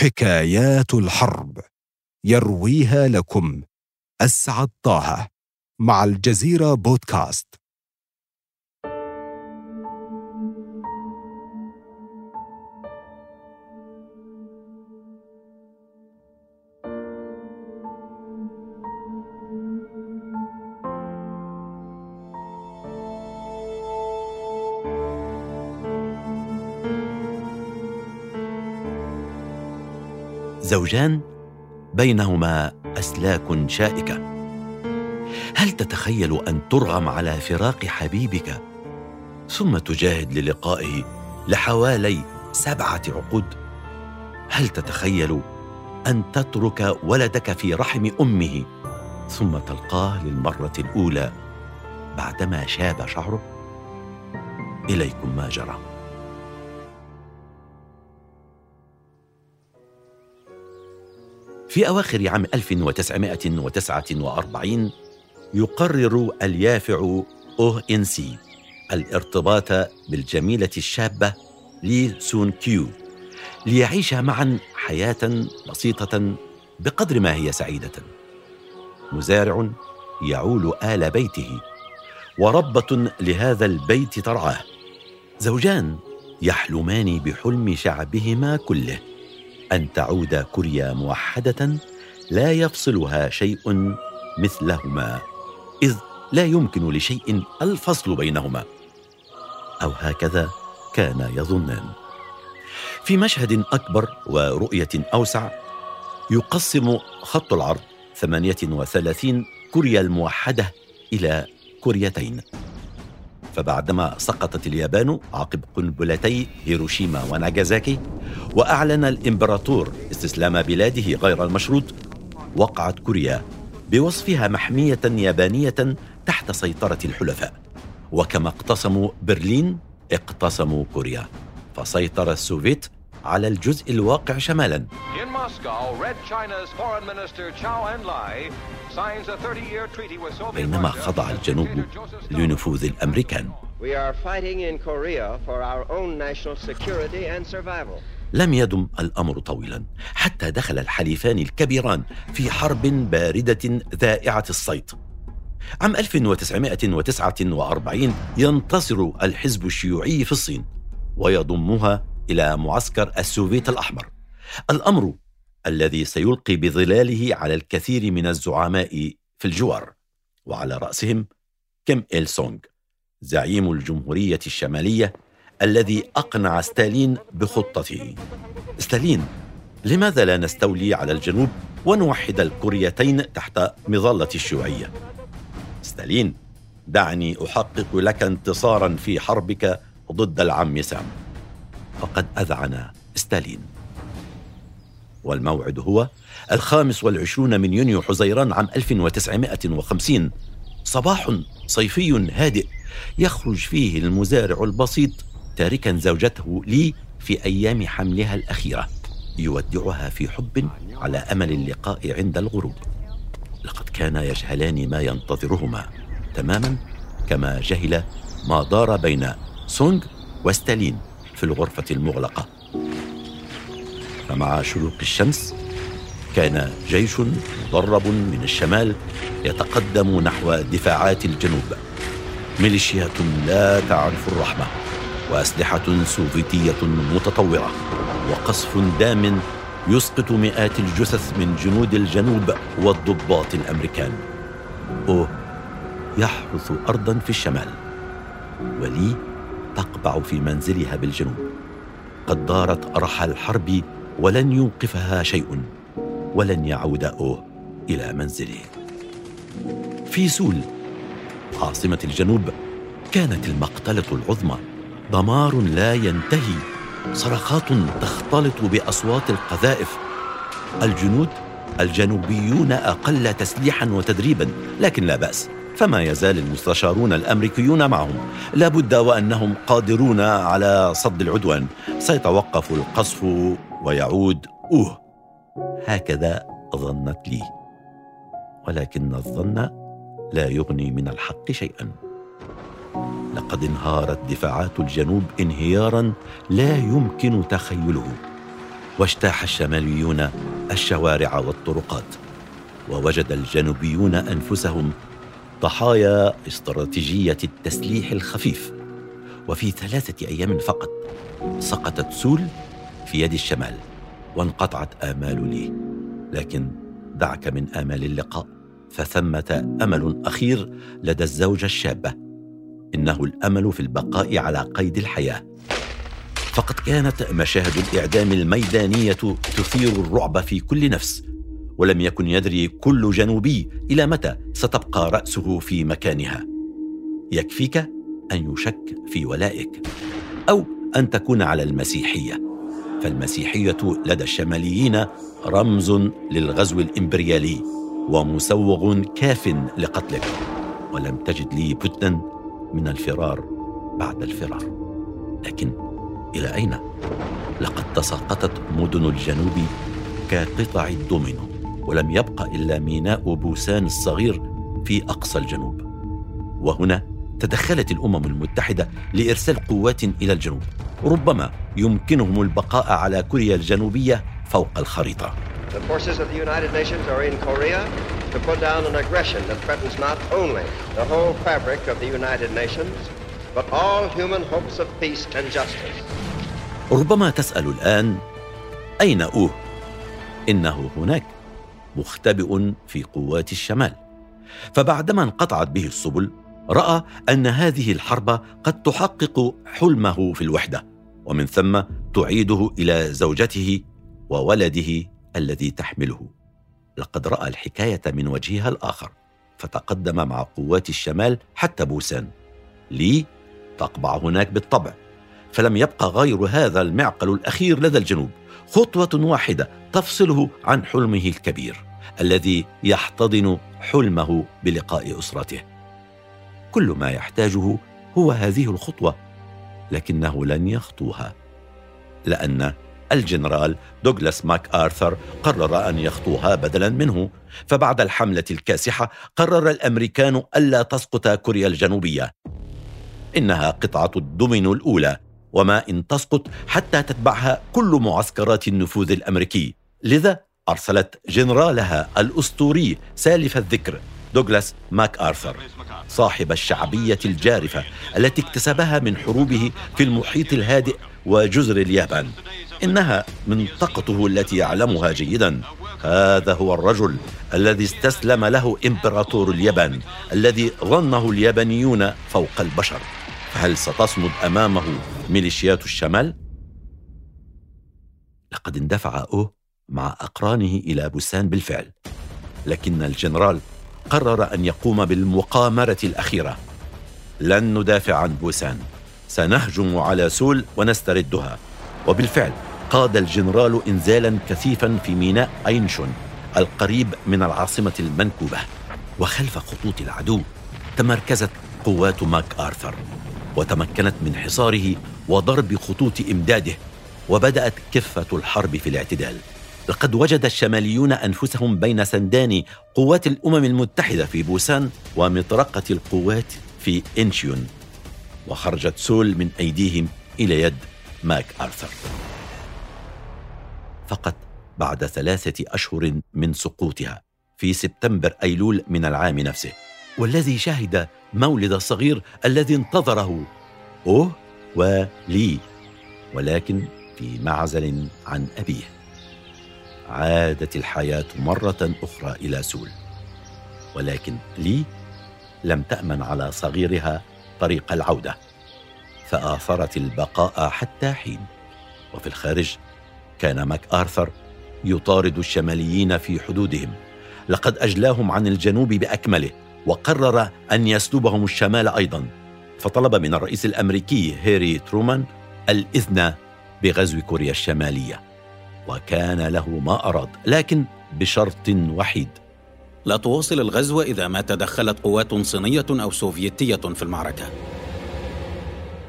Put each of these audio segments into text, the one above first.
حكايات الحرب. يرويها لكم. أسعد طه. مع الجزيرة بودكاست. زوجان بينهما أسلاك شائكة. هل تتخيل أن ترغم على فراق حبيبك ثم تجاهد للقائه لحوالي سبعة عقود؟ هل تتخيل أن تترك ولدك في رحم أمه ثم تلقاه للمرة الأولى بعدما شاب شعره؟ إليكم ما جرى. في أواخر عام 1949 يقرر اليافع أوه إن سي الارتباط بالجميلة الشابة لي سون كيو ليعيشا معا حياة بسيطة بقدر ما هي سعيدة. مزارع يعول آل بيته وربة لهذا البيت ترعاه. زوجان يحلمان بحلم شعبهما كله. أن تعود كوريا موحدة لا يفصلها شيء مثلهما إذ لا يمكن لشيء الفصل بينهما. أو هكذا كان يظنان. في مشهد أكبر ورؤية أوسع يقسم خط العرض 38 كوريا الموحدة إلى كوريتين فبعدما سقطت اليابان عقب قنبلتي هيروشيما وناغازاكي وأعلن الإمبراطور استسلام بلاده غير المشروط وقعت كوريا بوصفها محمية يابانية تحت سيطرة الحلفاء. وكما اقتسموا برلين اقتسموا كوريا. فسيطر السوفيت على الجزء الواقع شمالا. بينما خضع الجنوب لنفوذ الأمريكان. لم يدم الأمر طويلا حتى دخل الحليفان الكبيران في حرب باردة ذائعة الصيت. عام 1949 ينتصر الحزب الشيوعي في الصين ويضمها إلى معسكر السوفيت الأحمر. الأمر الذي سيلقي بظلاله على الكثير من الزعماء في الجوار وعلى رأسهم كيم إل سونغ زعيم الجمهورية الشمالية الذي أقنع ستالين بخطته. ستالين لماذا لا نستولي على الجنوب ونوحد الكوريتين تحت مظلة الشيوعية؟ ستالين دعني أحقق لك انتصارا في حربك ضد العم سام. فقد أذعن ستالين. والموعد هو الخامس والعشرون من يونيو حزيران عام 1950 صباح صيفي هادئ يخرج فيه المزارع البسيط تاركا زوجته لي في أيام حملها الأخيرة يودعها في حب على أمل اللقاء عند الغروب. لقد كانا يجهلان ما ينتظرهما تماما كما جهل ما دار بين سونغ وستالين. في الغرفة المغلقة. فمع شروق الشمس كان جيش مدرب من الشمال يتقدم نحو دفاعات الجنوب. ميليشيات لا تعرف الرحمة وأسلحة سوفيتية متطورة وقصف دام يسقط مئات الجثث من جنود الجنوب والضباط الأمريكان. أوه يحرث ارضا في الشمال. ولي تقبع في منزلها بالجنوب. قد دارت أرح الحرب ولن يوقفها شيء ولن يعود أوه إلى منزله. في سول عاصمة الجنوب كانت المقتلة العظمى. دمار لا ينتهي صرخات تختلط بأصوات القذائف. الجنود الجنوبيون أقل تسليحا وتدريبا لكن لا بأس. فما يزال المستشارون الأمريكيون معهم. لابد وأنهم قادرون على صد العدوان. سيتوقف القصف ويعود. أوه! هكذا ظنت لي. ولكن الظن لا يغني من الحق شيئا. لقد انهارت دفاعات الجنوب انهيارا لا يمكن تخيله. واجتاح الشماليون الشوارع والطرقات. ووجد الجنوبيون أنفسهم ضحايا استراتيجية التسليح الخفيف. وفي ثلاثة أيام فقط سقطت سول في يد الشمال وانقطعت آمال لي لكن دعك من آمال اللقاء فثمة أمل أخير لدى الزوجة الشابة. إنه الأمل في البقاء على قيد الحياة. فقد كانت مشاهد الإعدام الميدانية تثير الرعب في كل نفس. ولم يكن يدري كل جنوبي إلى متى ستبقى رأسه في مكانها. يكفيك أن يشك في ولائك أو أن تكون على المسيحية. فالمسيحية لدى الشماليين رمز للغزو الإمبريالي ومسوغ كاف لقتلك. ولم تجد لي بدا من الفرار بعد الفرار. لكن إلى أين؟ لقد تساقطت مدن الجنوب كقطع الدومينو. ولم يبق إلا ميناء بوسان الصغير في أقصى الجنوب وهنا تدخلت الأمم المتحدة لإرسال قوات إلى الجنوب ربما يمكنهم البقاء على كوريا الجنوبية فوق الخريطة The forces of the United Nations are in Korea to put down an aggression that threatens not only the whole fabric of the United Nations, but all human hopes of peace and justice. ربما تسأل الآن أين أوه؟ إنه هناك مختبئ في قوات الشمال. فبعدما انقطعت به السبل رأى أن هذه الحرب قد تحقق حلمه في الوحدة ومن ثم تعيده إلى زوجته وولده الذي تحمله. لقد رأى الحكاية من وجهها الآخر فتقدم مع قوات الشمال حتى بوسان. لي تقبع هناك بالطبع فلم يبقى غير هذا المعقل الأخير لدى الجنوب. خطوة واحدة تفصله عن حلمه الكبير الذي يحتضن حلمه بلقاء أسرته. كل ما يحتاجه هو هذه الخطوة لكنه لن يخطوها لأن الجنرال دوغلاس ماك آرثر قرر أن يخطوها بدلا منه فبعد الحملة الكاسحة قرر الأمريكان ألا تسقط كوريا الجنوبية. إنها قطعة الدومينو الأولى وما إن تسقط حتى تتبعها كل معسكرات النفوذ الأمريكي. لذا أرسلت جنرالها الأسطوري سالف الذكر دوغلاس ماك آرثر صاحب الشعبية الجارفة التي اكتسبها من حروبه في المحيط الهادئ وجزر اليابان. إنها منطقته التي يعلمها جيدا. هذا هو الرجل الذي استسلم له إمبراطور اليابان الذي ظنه اليابانيون فوق البشر. فهل ستصمد أمامه ميليشيات الشمال؟ لقد اندفع أوه مع أقرانه إلى بوسان بالفعل لكن الجنرال قرر أن يقوم بالمقامرة الأخيرة. لن ندافع عن بوسان. سنهجم على سول ونستردها. وبالفعل قاد الجنرال انزالا كثيفا في ميناء أينشون القريب من العاصمة المنكوبة. وخلف خطوط العدو تمركزت قوات ماك آرثر. وتمكنت من حصاره وضرب خطوط إمداده وبدأت كفة الحرب في الاعتدال. لقد وجد الشماليون أنفسهم بين سندان قوات الأمم المتحدة في بوسان ومطرقة القوات في إنشيون وخرجت سول من أيديهم إلى يد ماك أرثر. فقط بعد ثلاثة أشهر من سقوطها في سبتمبر أيلول من العام نفسه. والذي شهد مولد الصغير الذي انتظره. أوه ولي. ولكن في معزل عن أبيه. عادت الحياة مرة أخرى إلى سول. ولكن لي لم تأمن على صغيرها طريق العودة. فآثرت البقاء حتى حين. وفي الخارج كان ماك آرثر يطارد الشماليين في حدودهم. لقد أجلاهم عن الجنوب بأكمله. وقرر أن يسلبهم الشمال أيضا فطلب من الرئيس الأمريكي هاري ترومان الإذن بغزو كوريا الشمالية. وكان له ما أراد لكن بشرط وحيد. لا تواصل الغزو إذا ما تدخلت قوات صينية أو سوفيتية في المعركة.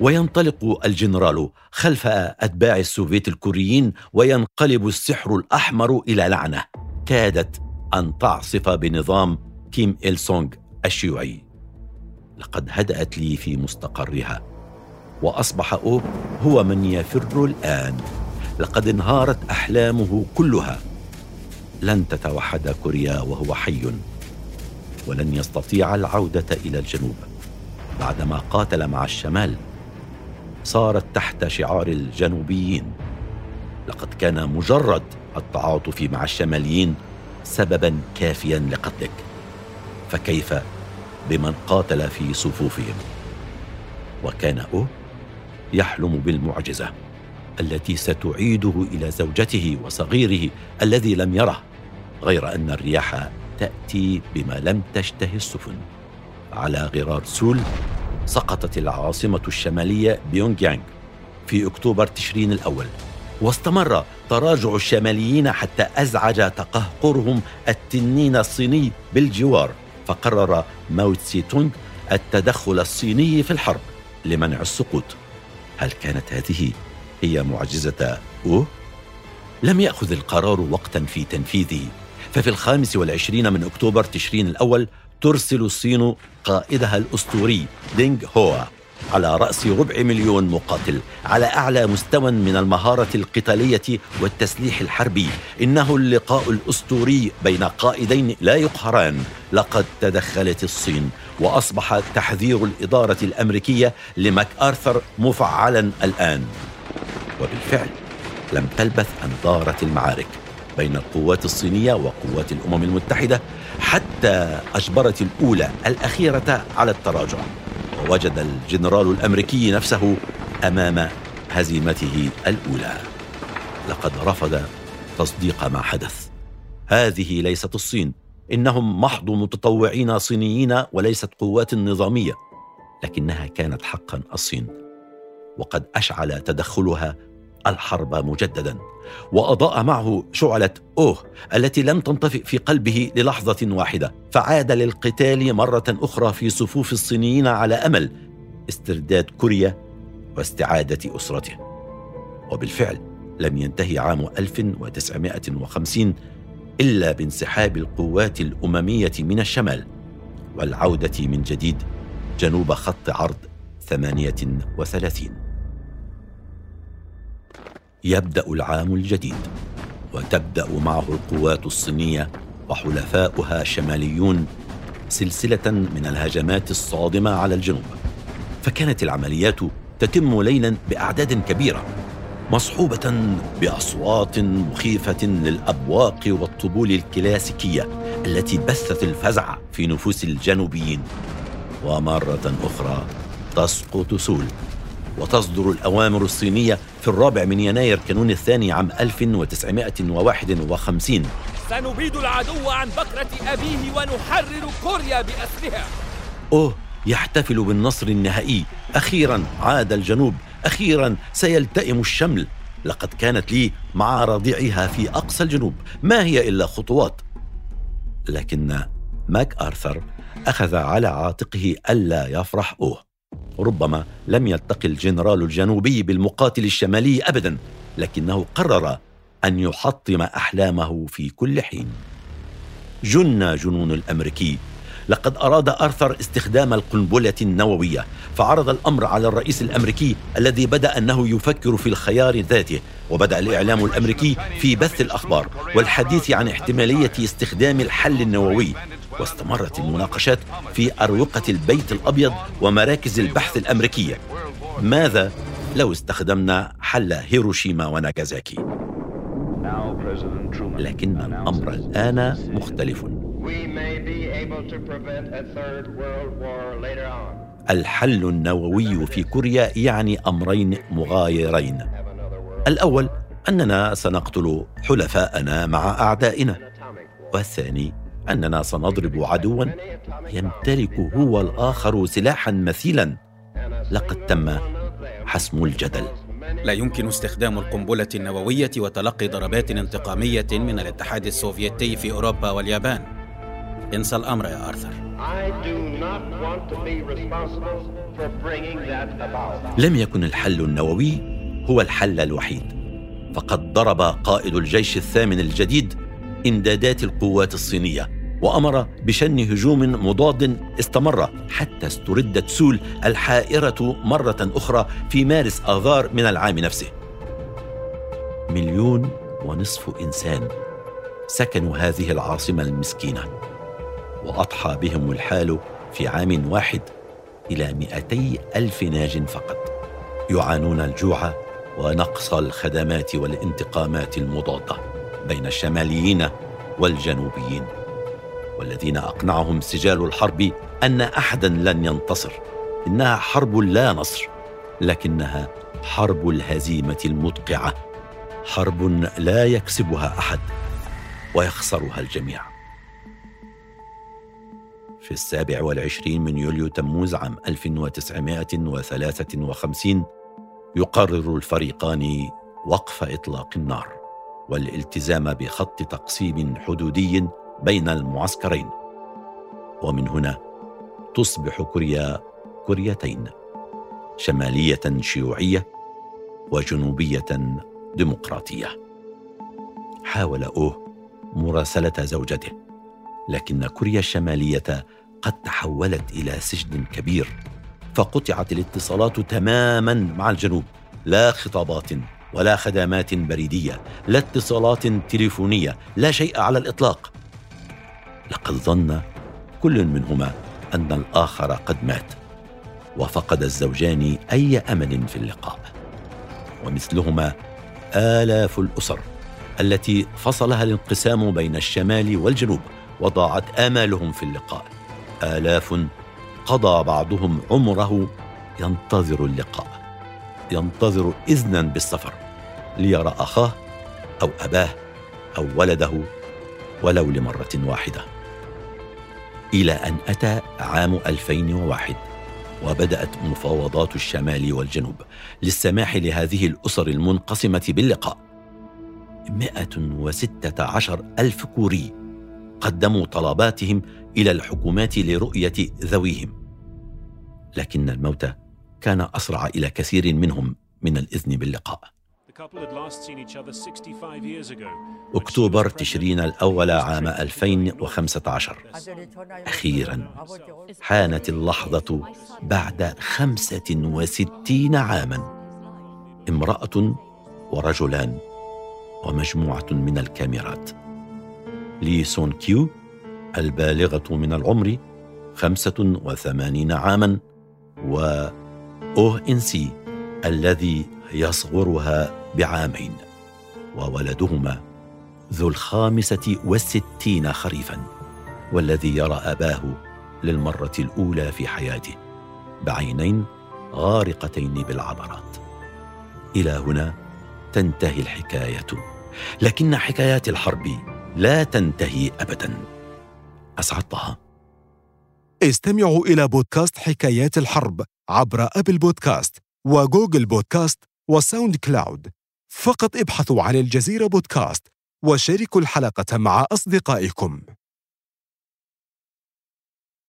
وينطلق الجنرال خلف أتباع السوفيت الكوريين وينقلب السحر الأحمر إلى لعنة. كادت أن تعصف بنظام كيم إل سونغ الشيوعي. لقد هدأت لي في مستقرها. وأصبح أوب هو من يفر الآن. لقد انهارت أحلامه كلها. لن تتوحد كوريا وهو حي. ولن يستطيع العودة إلى الجنوب. بعدما قاتل مع الشمال صارت تحت شعار الجنوبيين. لقد كان مجرد التعاطف مع الشماليين سببا كافيا لقتلك. فكيف بمن قاتل في صفوفهم؟ وكان أو يحلم بالمعجزة التي ستعيده إلى زوجته وصغيره الذي لم يره غير أن الرياح تأتي بما لم تشتهي السفن. على غرار سول سقطت العاصمة الشمالية بيونغ يانغ في أكتوبر تشرين الأول واستمر تراجع الشماليين حتى أزعج تقهقرهم التنين الصيني بالجوار. فقرر ماو تسي تونغ التدخل الصيني في الحرب لمنع السقوط. هل كانت هذه هي معجزة أوه؟ لم يأخذ القرار وقتا في تنفيذه. ففي الخامس والعشرين من أكتوبر تشرين الأول ترسل الصين قائدها الأسطوري دينغ هوا. على رأس ربع مليون مقاتل على أعلى مستوى من المهارة القتالية والتسليح الحربي. إنه اللقاء الأسطوري بين قائدين لا يقهران. لقد تدخلت الصين وأصبح تحذير الإدارة الأمريكية لماك آرثر مفعلا الآن. وبالفعل لم تلبث أن دارت المعارك بين القوات الصينية وقوات الأمم المتحدة حتى أجبرت الأولى الأخيرة على التراجع. ووجد الجنرال الأمريكي نفسه أمام هزيمته الأولى. لقد رفض تصديق ما حدث. هذه ليست الصين. إنهم محض متطوعين صينيين وليست قوات نظامية. لكنها كانت حقا الصين. وقد أشعل تدخلها الحرب مجددا. وأضاء معه شعلة أوه التي لم تنطفئ في قلبه للحظة واحدة. فعاد للقتال مرة أخرى في صفوف الصينيين على أمل استرداد كوريا واستعادة أسرته. وبالفعل لم ينتهي عام 1950 إلا بانسحاب القوات الأممية من الشمال والعودة من جديد جنوب خط عرض 38 يبدأ العام الجديد وتبدأ معه القوات الصينية وحلفاؤها الشماليون سلسلة من الهجمات الصادمة على الجنوب. فكانت العمليات تتم ليلا بأعداد كبيرة مصحوبة بأصوات مخيفة للأبواق والطبول الكلاسيكية التي بثت الفزع في نفوس الجنوبيين. ومرة أخرى تسقط سول. وتصدر الأوامر الصينية في الرابع من يناير كانون الثاني عام 1951 سنبيد العدو عن بكرة أبيه ونحرر كوريا بأسرها. أوه يحتفل بالنصر النهائي. أخيرا عاد الجنوب. أخيرا سيلتئم الشمل. لقد كانت لي مع رضيعها في أقصى الجنوب. ما هي إلا خطوات؟ لكن ماك آرثر أخذ على عاتقه ألا يفرح أوه ربما لم يلتقي الجنرال الجنوبي بالمقاتل الشمالي ابدا لكنه قرر أن يحطم أحلامه في كل حين. جن جنون الأمريكي لقد أراد أرثر استخدام القنبلة النووية فعرض الأمر على الرئيس الأمريكي الذي بدأ أنه يفكر في الخيار ذاته وبدأ الإعلام الأمريكي في بث الأخبار والحديث عن احتمالية استخدام الحل النووي. واستمرت المناقشات في أروقة البيت الأبيض ومراكز البحث الأمريكية. ماذا لو استخدمنا حل هيروشيما وناغازاكي؟ لكن الأمر الآن مختلف. الحل النووي في كوريا يعني أمرين مغايرين. الأول أننا سنقتل حلفاءنا مع أعدائنا. والثاني أننا سنضرب عدوا يمتلك هو الآخر سلاحا مثيلا. لقد تم حسم الجدل. لا يمكن استخدام القنبلة النووية وتلقي ضربات انتقامية من الاتحاد السوفيتي في أوروبا واليابان. انسى الأمر يا آرثر. لم يكن الحل النووي هو الحل الوحيد. فقد ضرب قائد الجيش الثامن الجديد إمدادات القوات الصينية وأمر بشن هجوم مضاد استمر حتى استردت سول الحائرة مرة أخرى في مارس آذار من العام نفسه. مليون ونصف إنسان سكنوا هذه العاصمة المسكينة وأضحى بهم الحال في عام واحد إلى مئتي ألف ناج فقط. يعانون الجوع ونقص الخدمات والانتقامات المضادة. بين الشماليين والجنوبيين والذين أقنعهم سجال الحرب أن أحدا لن ينتصر إنها حرب لا نصر لكنها حرب الهزيمة المدقعة حرب لا يكسبها أحد ويخسرها الجميع. في السابع والعشرين من يوليو تموز عام 1953 يقرر الفريقان وقف إطلاق النار. والالتزام بخط تقسيم حدودي بين المعسكرين. ومن هنا تصبح كوريا كوريتين شمالية شيوعية وجنوبية ديمقراطية. حاول اوه مراسلة زوجته لكن كوريا الشمالية قد تحولت إلى سجن كبير فقطعت الاتصالات تماما مع الجنوب لا خطابات ولا خدمات بريدية لا اتصالات تليفونية لا شيء على الإطلاق. لقد ظن كل منهما أن الآخر قد مات وفقد الزوجان أي أمل في اللقاء. ومثلهما آلاف الأسر التي فصلها الانقسام بين الشمال والجنوب وضاعت آمالهم في اللقاء. آلاف قضى بعضهم عمره ينتظر اللقاء. ينتظر إذنا بالسفر ليرى أخاه أو أباه أو ولده ولو لمرة واحدة. إلى أن أتى عام 2001 وبدأت مفاوضات الشمال والجنوب للسماح لهذه الأسر المنقسمة باللقاء. 116 ألف كوري قدموا طلباتهم إلى الحكومات لرؤية ذويهم. لكن الموت كان أسرع إلى كثير منهم من الإذن باللقاء. أكتوبر تشرين الأول عام 2015 أخيرا حانت اللحظة بعد 65 عاما. امرأة ورجلان ومجموعة من الكاميرات. لي سون كيو البالغة من العمر 85 عاما و أوه إنسي الذي يصغرها بعامين وولدهما ذو الخامسة والستين خريفا والذي يرى أباه للمرة الأولى في حياته بعينين غارقتين بالعبرات. إلى هنا تنتهي الحكاية لكن حكايات الحرب لا تنتهي أبدا. أسعد طه. استمعوا إلى بودكاست حكايات الحرب. عبر أبل بودكاست وجوجل بودكاست وساوند كلاود فقط ابحثوا عن الجزيرة بودكاست وشاركوا الحلقة مع أصدقائكم.